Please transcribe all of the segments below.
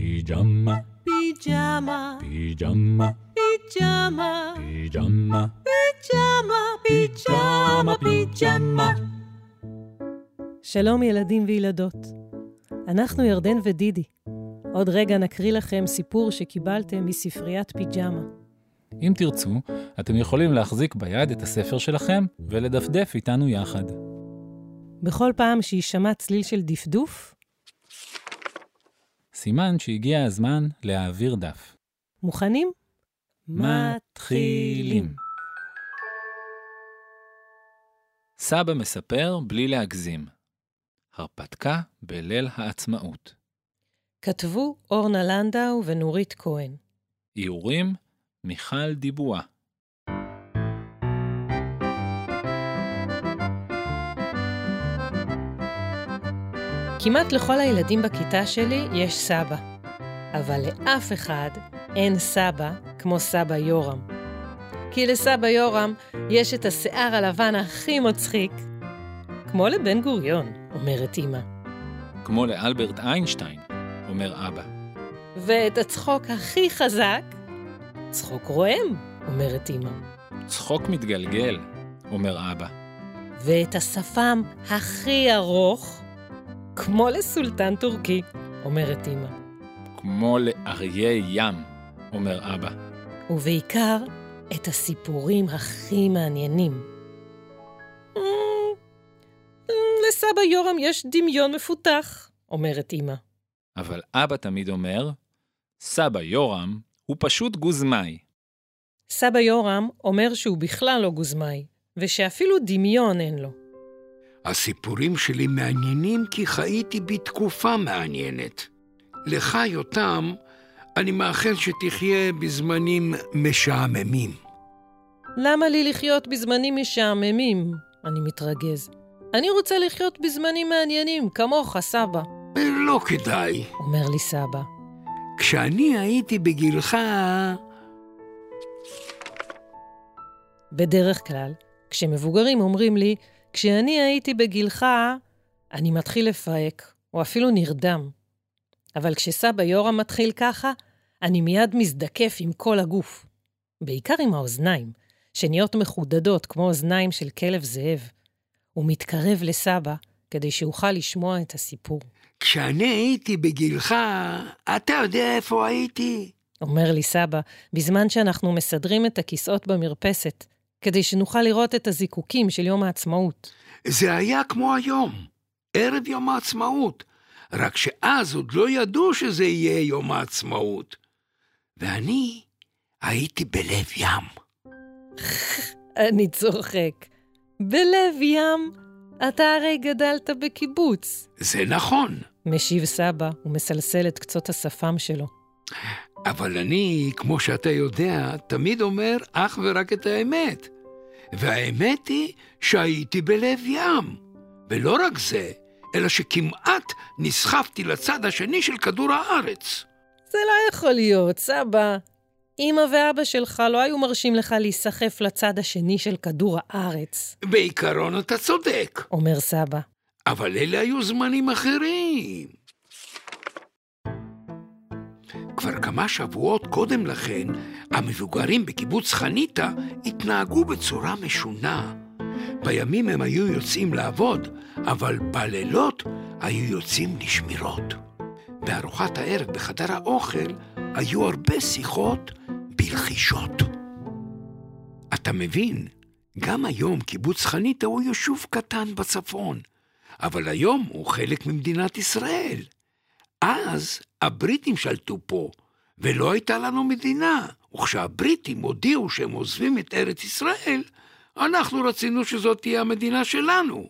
פיג'מה, פיג'מה, פיג'מה, פיג'מה, פיג'מה, פיג'מה, פיג'מה, פיג'מה. שלום ילדים וילדות. אנחנו ירדן ודידי. עוד רגע נקריא לכם סיפור שקיבלתם מספריית פיג'מה. אם תרצו, אתם יכולים להחזיק ביד את הספר שלכם ולדפדף איתנו יחד. בכל פעם שיישמע צליל של דפדוף, סימן שהגיע הזמן להעביר דף. מוכנים? מתחילים. סבא מספר בלי להגזים. הרפתקה בליל העצמאות. כתבו אורנה לנדאו ונורית כהן. איורים מיכל דיבואה. כמעט לכל הילדים בכיתה שלי יש סבא, אבל לאף אחד אין סבא כמו סבא יורם. כי לסבא יורם יש את השיער הלבן הכי מצחיק, כמו לבן גוריון, אומרת אמא, כמו לאלברט איינשטיין, אומר אבא. ואת הצחוק הכי חזק, צחוק רועם, אומרת אמא, צחוק מתגלגל, אומר אבא. ואת השפם הכי ארוך, כמו לסולטן טורקי, אומרת אמא. כמו לאריה ים, אומר אבא. ובעיקר את הסיפורים הכי מעניינים. "אמ, לסבא יורם יש דמיון מפותח, אומרת אמא. אבל אבא תמיד אומר, סבא יורם הוא פשוט גוזמאי. סבא יורם אומר שהוא בכלל לא גוזמאי, ושאפילו דמיון אין לו. הסיפורים שלי מעניינים כי חייתי בתקופה מעניינת. לך, יותם, אני מאחל שתחיה בזמנים משעממים. למה לי לחיות בזמנים משעממים? אני מתרגז. אני רוצה לחיות בזמנים מעניינים, כמוך, סבא, לא כדאי. אומר לי סבא. כשאני הייתי בגילך, בדרך כלל, כשמבוגרים אומרים לי, כשאני הייתי בגילך, אני מתחיל לפהק, או אפילו נרדם. אבל כשסבא יורם מתחיל ככה, אני מיד מזדקף עם כל הגוף. בעיקר עם האוזניים, שנהיות מחודדות כמו אוזניים של כלב זאב. הוא מתקרב לסבא כדי שאוכל לשמוע את הסיפור. כשאני הייתי בגילך, אתה יודע איפה הייתי? אומר לי סבא, בזמן שאנחנו מסדרים את הכיסאות במרפסת, כדי שנוכל לראות את הזיקוקים של יום העצמאות. זה היה כמו היום, ערב יום העצמאות, רק שאז עוד לא ידעו שזה יהיה יום העצמאות. ואני הייתי בלב ים. אני צוחק. בלב ים, אתה הרי גדלת בקיבוץ. זה נכון, משיב סבא ומסלסל את קצות השפם שלו. אבל אני, כמו שאתה יודע, תמיד אומר אך ורק את האמת. והאמת היא שהייתי בלב ים. ולא רק זה, אלא שכמעט נסחפתי לצד השני של כדור הארץ. זה לא יכול להיות, סבא. אמא ואבא שלך לא היו מרשים לך להיסחף לצד השני של כדור הארץ, בעיקרון אתה צודק, אומר סבא. אבל אלה היו זמנים אחרים. כבר כמה שבועות קודם לכן, המבוגרים בקיבוץ חניתה התנהגו בצורה משונה. בימים הם היו יוצאים לעבוד, אבל בלילות היו יוצאים לשמירות. בארוחת הערב בחדר האוכל היו הרבה שיחות בלחישות. אתה מבין, גם היום קיבוץ חניתה הוא יישוב קטן בצפון, אבל היום הוא חלק ממדינת ישראל. אז הבריטים שלטו פה, ולא הייתה לנו מדינה. וכשהבריטים הודיעו שהם עוזבים את ארץ ישראל, אנחנו רצינו שזאת תהיה המדינה שלנו,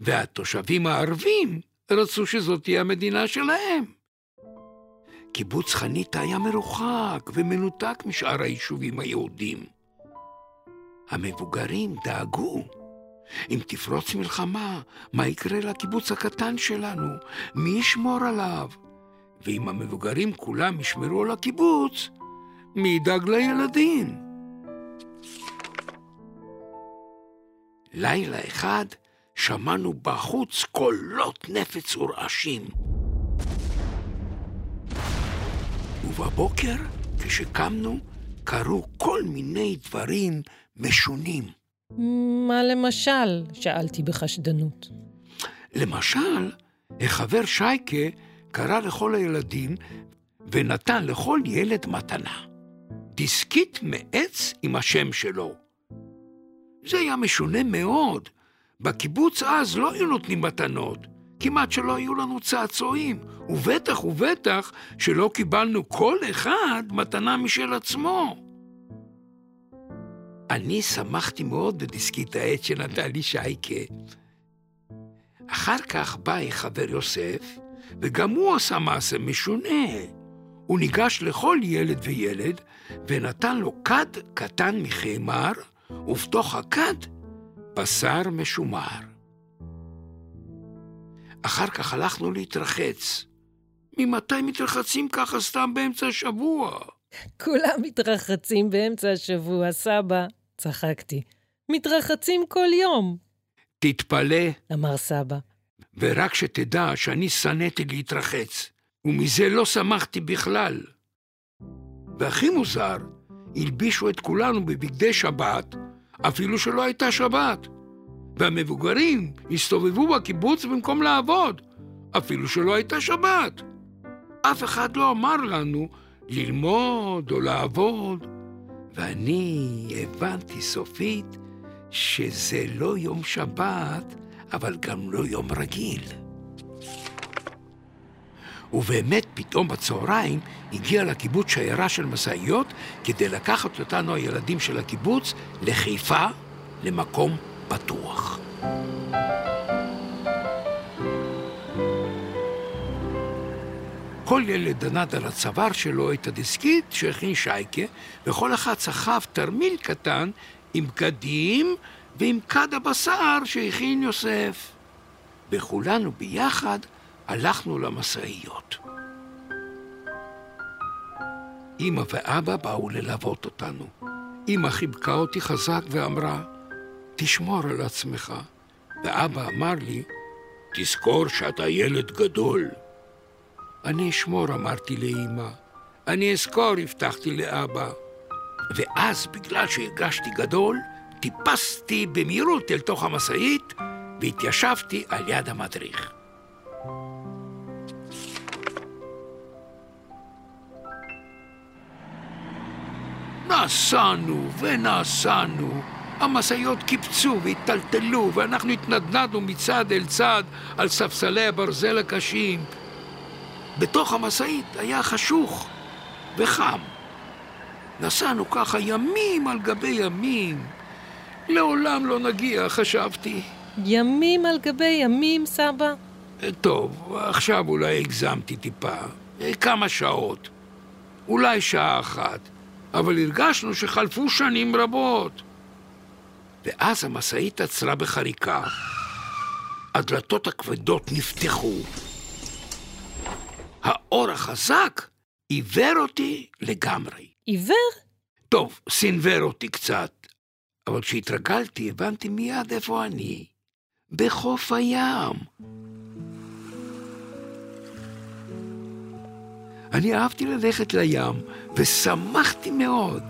והתושבים הערבים רצו שזאת תהיה המדינה שלהם. קיבוץ חניתה היה מרוחק ומנותק משאר היישובים היהודים. המבוגרים דאגו. אם תפרוץ מלחמה, מה יקרה לקיבוץ הקטן שלנו? מי ישמור עליו? ואם המבוגרים כולם ישמרו על הקיבוץ, מי ידאג לילדים? לילה אחד שמענו בחוץ קולות נפץ ורעשים. ובבוקר, כשקמנו, קרו כל מיני דברים משונים. מה למשל? שאלתי בחשדנות. למשל, החבר שייקה קרא לכל הילדים ונתן לכל ילד מתנה. דיסקית מעץ עם השם שלו. זה היה משונה מאוד. בקיבוץ אז לא היו נותנים מתנות. כמעט שלא היו לנו צעצועים, ובטח ובטח שלא קיבלנו כל אחד מתנה משל עצמו. אני שמחתי מאוד בדיסקית העץ שנתן לי שייקה. אחר כך בא חבר יוסף, וגם הוא עשה מעשה משונה. הוא ניגש לכל ילד וילד, ונתן לו כד קטן מחמר, ובתוך הכד בשר משומר. אחר כך הלכנו להתרחץ. ממתי מתרחצים ככה סתם באמצע השבוע? כולם מתרחצים באמצע השבוע, סבא. צחקתי. מתרחצים כל יום. תתפלא, אמר סבא. ורק שתדע שאני שנאתי להתרחץ, ומזה לא שמחתי בכלל. והכי מוזר, הלבישו את כולנו בבגדי שבת, אפילו שלא הייתה שבת. והמבוגרים הסתובבו בקיבוץ במקום לעבוד, אפילו שלא הייתה שבת. אף אחד לא אמר לנו ללמוד או לעבוד, ואני הבנתי סופית שזה לא יום שבת, אבל גם לא יום רגיל. ובאמת, פתאום בצהריים הגיעה לקיבוץ שיירה של משאיות כדי לקחת אותנו הילדים של הקיבוץ לחיפה, למקום בטוח. כל ילד דנד על הצוואר שלו את הדיסקית שהכין שייקה, וכל אחד סחב תרמיל קטן עם בגדים ועם כד הבשר שהכין יוסף. וכולנו ביחד הלכנו למשאיות. אמא ואבא באו ללוות אותנו. אמא חיבקה אותי חזק ואמרה, תשמור על עצמך. ואבא אמר לי, תזכור שאתה ילד גדול. אני אשמור, אמרתי לאמא. אני אזכור, הבטחתי לאבא. ואז, בגלל שהרגשתי גדול, טיפסתי במהירות אל תוך המשאית והתיישבתי על יד המדריך. נסענו ונסענו. המשאיות קיפצו והיטלטלו, ואנחנו התנדנדנו מצד אל צד על ספסלי הברזל הקשים. בתוך המשאית היה חשוך וחם. נסענו ככה ימים על גבי ימים. לעולם לא נגיע, חשבתי. ימים על גבי ימים, סבא? טוב, עכשיו אולי הגזמתי טיפה. כמה שעות. אולי שעה אחת. אבל הרגשנו שחלפו שנים רבות. ואז המשאית עצרה בחריקה. הדלתות הכבדות נפתחו. האור החזק עיוור אותי לגמרי. עיוור? טוב, סינוור אותי קצת, אבל כשהתרגלתי הבנתי מיד איפה אני. בחוף הים. אני אהבתי ללכת לים, ושמחתי מאוד.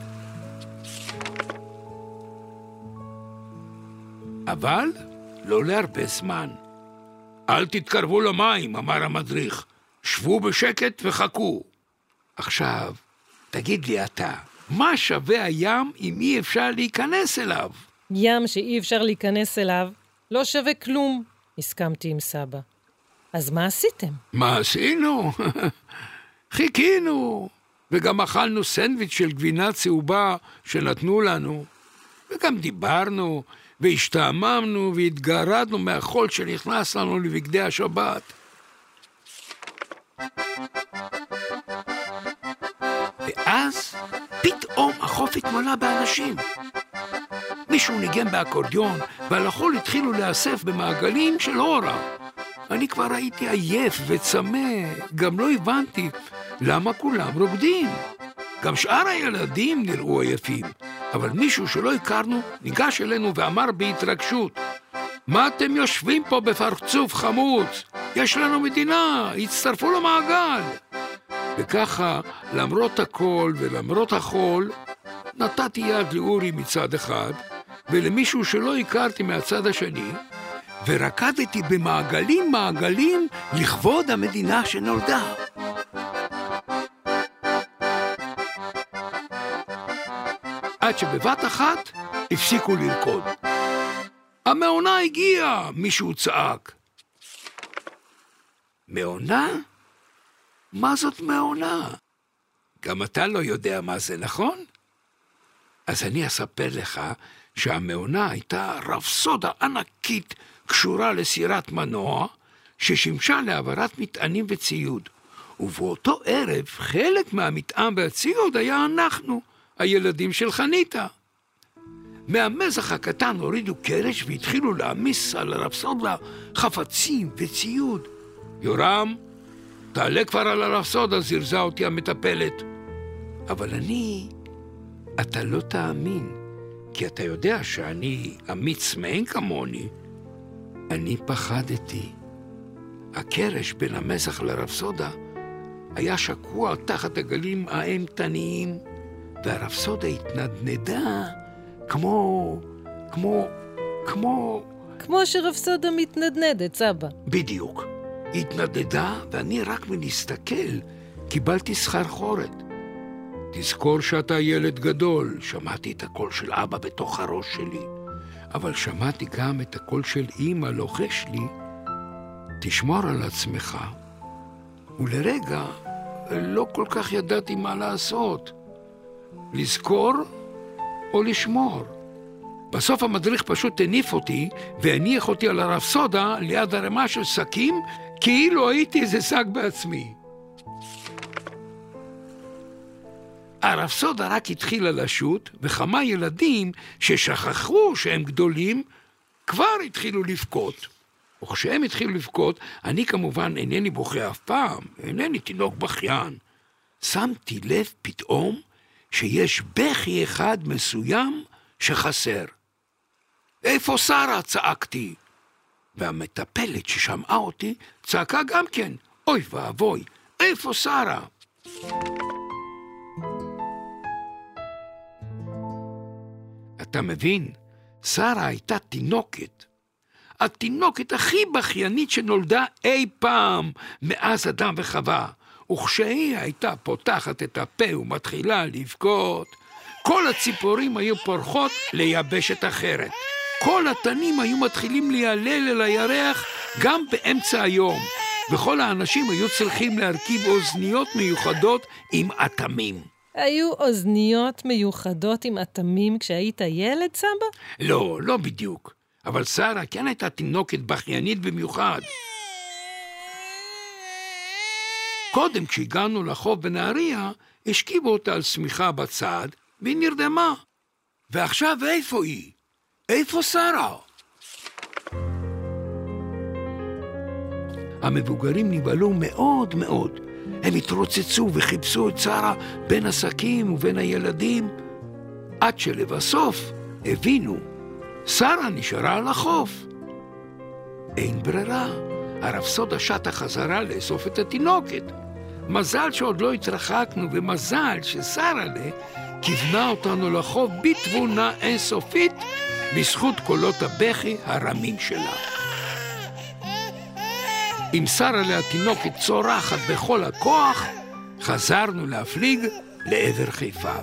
אבל לא להרבה זמן. אל תתקרבו למים, אמר המדריך. שבו בשקט וחכו. עכשיו, תגיד לי אתה, מה שווה הים אם אי אפשר להיכנס אליו? ים שאי אפשר להיכנס אליו לא שווה כלום, הסכמתי עם סבא. אז מה עשיתם? מה עשינו? חיכינו, וגם אכלנו סנדוויץ' של גבינה צהובה שנתנו לנו, וגם דיברנו, והשתעממנו והתגרדנו מהחול שנכנס לנו לבגדי השבת. ואז פתאום החוף התמלא באנשים. מישהו ניגן באקורדיון, ועל התחילו להיאסף במעגלים של הורה. אני כבר הייתי עייף וצמא, גם לא הבנתי למה כולם רוקדים. גם שאר הילדים נראו עייפים, אבל מישהו שלא הכרנו ניגש אלינו ואמר בהתרגשות, מה אתם יושבים פה בפרצוף חמוץ? יש לנו מדינה, הצטרפו למעגל. וככה, למרות הכל ולמרות החול, נתתי יד לאורי מצד אחד, ולמישהו שלא הכרתי מהצד השני, ורקדתי במעגלים מעגלים לכבוד המדינה שנולדה. עד שבבת אחת הפסיקו לרקוד. המעונה הגיעה! מישהו צעק. מעונה? מה זאת מעונה? גם אתה לא יודע מה זה, נכון? אז אני אספר לך שהמעונה הייתה רפסודה ענקית קשורה לסירת מנוע, ששימשה להעברת מטענים וציוד. ובאותו ערב, חלק מהמטען והציוד היה אנחנו, הילדים של חניתה. מהמזח הקטן הורידו קרש והתחילו להעמיס על הרפסודה חפצים וציוד. יורם, תעלה כבר על הרפסודה, זירזה אותי המטפלת. אבל אני, אתה לא תאמין, כי אתה יודע שאני אמיץ מאין כמוני. אני פחדתי. הקרש בין המזח לרפסודה היה שקוע תחת הגלים האימתניים, והרפסודה התנדנדה כמו... כמו... כמו... כמו שרפסודה מתנדנדת, סבא. בדיוק. היא התנדנדה, ואני רק מלהסתכל קיבלתי סחרחורת. תזכור שאתה ילד גדול, שמעתי את הקול של אבא בתוך הראש שלי, אבל שמעתי גם את הקול של אימא לוחש לי, תשמור על עצמך. ולרגע לא כל כך ידעתי מה לעשות, לזכור או לשמור. בסוף המדריך פשוט הניף אותי והניח אותי על הרפסודה ליד ערימה של שקים, כאילו הייתי איזה שק בעצמי. הרפסודה רק התחילה לשוט, וכמה ילדים ששכחו שהם גדולים, כבר התחילו לבכות. וכשהם התחילו לבכות, אני כמובן אינני בוכה אף פעם, אינני תינוק בכיין. שמתי לב פתאום שיש בכי אחד מסוים שחסר. איפה שרה? צעקתי. והמטפלת ששמעה אותי צעקה גם כן, אוי ואבוי, איפה שרה? אתה מבין? שרה הייתה תינוקת. התינוקת הכי בכיינית שנולדה אי פעם מאז אדם וחווה. וכשהיא הייתה פותחת את הפה ומתחילה לבכות, כל הציפורים היו פורחות ליבשת אחרת. כל התנים היו מתחילים להיעלל אל הירח גם באמצע היום, וכל האנשים היו צריכים להרכיב אוזניות מיוחדות עם אטמים. היו אוזניות מיוחדות עם אטמים כשהיית ילד, סבא? לא, לא בדיוק. אבל שרה כן הייתה תינוקת בכיינית במיוחד. קודם, כשהגענו לחוף בנהריה, השכיבו אותה על שמיכה בצד, והיא נרדמה. ועכשיו איפה היא? איפה שרה? המבוגרים נבהלו מאוד מאוד. הם התרוצצו וחיפשו את שרה בין השקים ובין הילדים, עד שלבסוף הבינו, שרה נשארה על החוף. אין ברירה, הרפסודה שטה חזרה לאסוף את התינוקת. מזל שעוד לא התרחקנו, ומזל ששרה'לה כיוונה אותנו לחוף בתבונה אינסופית בזכות קולות הבכי הרמים שלה. עם שרה'לה התינוקת צורחת בכל הכוח, חזרנו להפליג לעבר חיפה.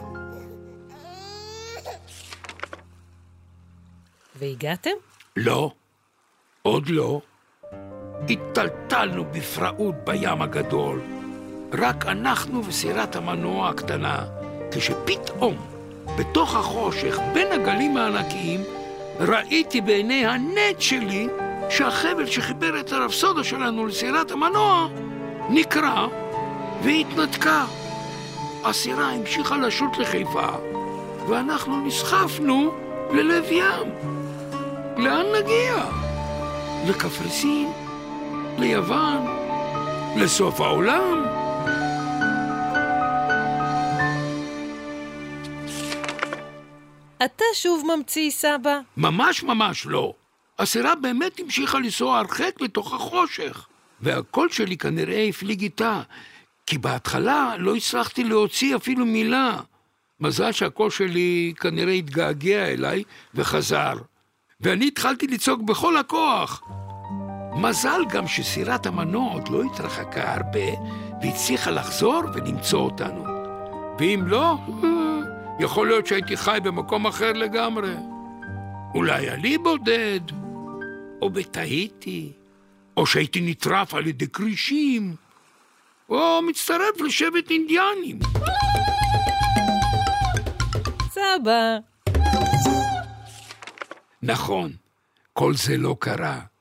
והגעתם? לא, עוד לא. היטלטלנו בפראות בים הגדול. רק אנחנו וסירת המנוע הקטנה, כשפתאום, בתוך החושך, בין הגלים הענקיים, ראיתי בעיני הנט שלי שהחבל שחיבר את הרפסודה שלנו לסירת המנוע נקרע והתנתקה. הסירה המשיכה לשוט לחיפה, ואנחנו נסחפנו ללב ים. לאן נגיע? לקפריסין? ליוון? לסוף העולם? אתה שוב ממציא, סבא? ממש ממש לא. הסירה באמת המשיכה לנסוע הרחק לתוך החושך, והקול שלי כנראה הפליג איתה, כי בהתחלה לא הצלחתי להוציא אפילו מילה. מזל שהקול שלי כנראה התגעגע אליי וחזר. ואני התחלתי לצעוק בכל הכוח. מזל גם שסירת המנוע עוד לא התרחקה הרבה, והצליחה לחזור ולמצוא אותנו. ואם לא, יכול להיות שהייתי חי במקום אחר לגמרי. אולי עלי בודד, או בתהיטי, או שהייתי נטרף על ידי כרישים, או מצטרף לשבט אינדיאנים. סבא. נכון, כל זה לא קרה.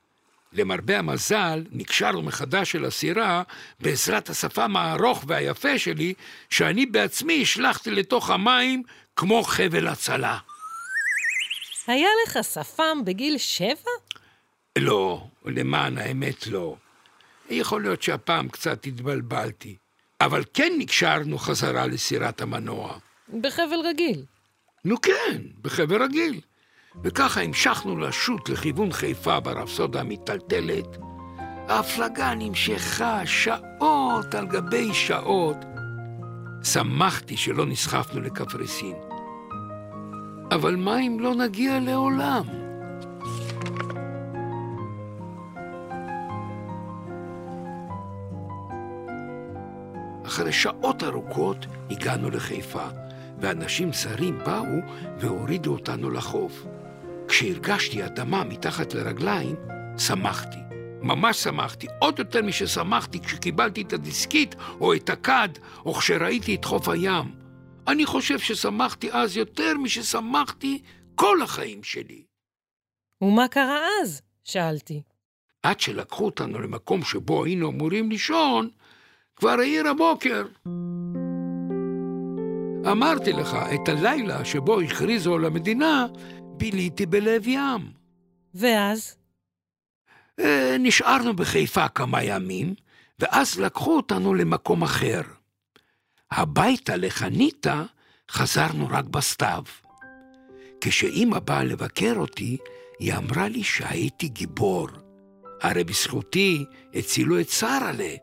למרבה המזל, נקשרנו מחדש אל הסירה בעזרת השפם הארוך והיפה שלי, שאני בעצמי השלכתי לתוך המים כמו חבל הצלה. היה לך שפם בגיל שבע? לא, למען האמת לא. יכול להיות שהפעם קצת התבלבלתי, אבל כן נקשרנו חזרה לסירת המנוע. בחבל רגיל. נו כן, בחבל רגיל. וככה המשכנו לשוט לכיוון חיפה ברפסודה המיטלטלת. ההפלגה נמשכה שעות על גבי שעות. שמחתי שלא נסחפנו לקפריסין. אבל מה אם לא נגיע לעולם? אחרי שעות ארוכות הגענו לחיפה, ואנשים זרים באו והורידו אותנו לחוף. כשהרגשתי אדמה מתחת לרגליים, שמחתי. ממש שמחתי, עוד יותר מששמחתי כשקיבלתי את הדיסקית או את הכד, או כשראיתי את חוף הים. אני חושב ששמחתי אז יותר מששמחתי כל החיים שלי. ומה קרה אז? שאלתי. עד שלקחו אותנו למקום שבו היינו אמורים לישון, כבר העיר הבוקר. אמרתי לך, את הלילה שבו הכריזו על המדינה, ביליתי בלב ים. ואז? אה, נשארנו בחיפה כמה ימים, ואז לקחו אותנו למקום אחר. הביתה לחניתה חזרנו רק בסתיו. כשאימא באה לבקר אותי, היא אמרה לי שהייתי גיבור. הרי בזכותי הצילו את שרה'לה,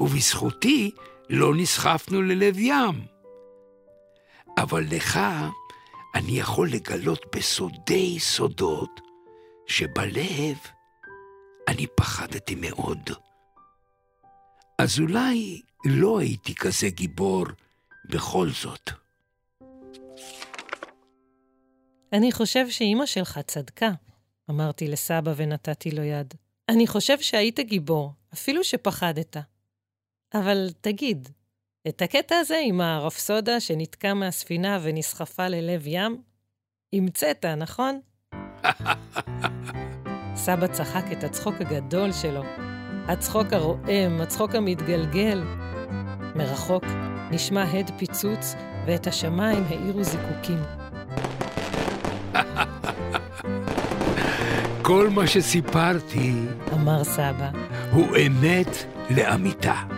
ובזכותי לא נסחפנו ללב ים. אבל לך אני יכול לגלות בסודי סודות שבלב אני פחדתי מאוד. אז אולי לא הייתי כזה גיבור בכל זאת. אני חושב שאימא שלך צדקה, אמרתי לסבא ונתתי לו יד. אני חושב שהיית גיבור, אפילו שפחדת. אבל תגיד, את הקטע הזה עם הרפסודה שנתקע מהספינה ונסחפה ללב ים, המצאת, נכון? סבא צחק את הצחוק הגדול שלו, הצחוק הרועם, הצחוק המתגלגל. מרחוק נשמע הד פיצוץ, ואת השמיים האירו זיקוקים. כל מה שסיפרתי, אמר סבא, הוא אמת לאמיתה.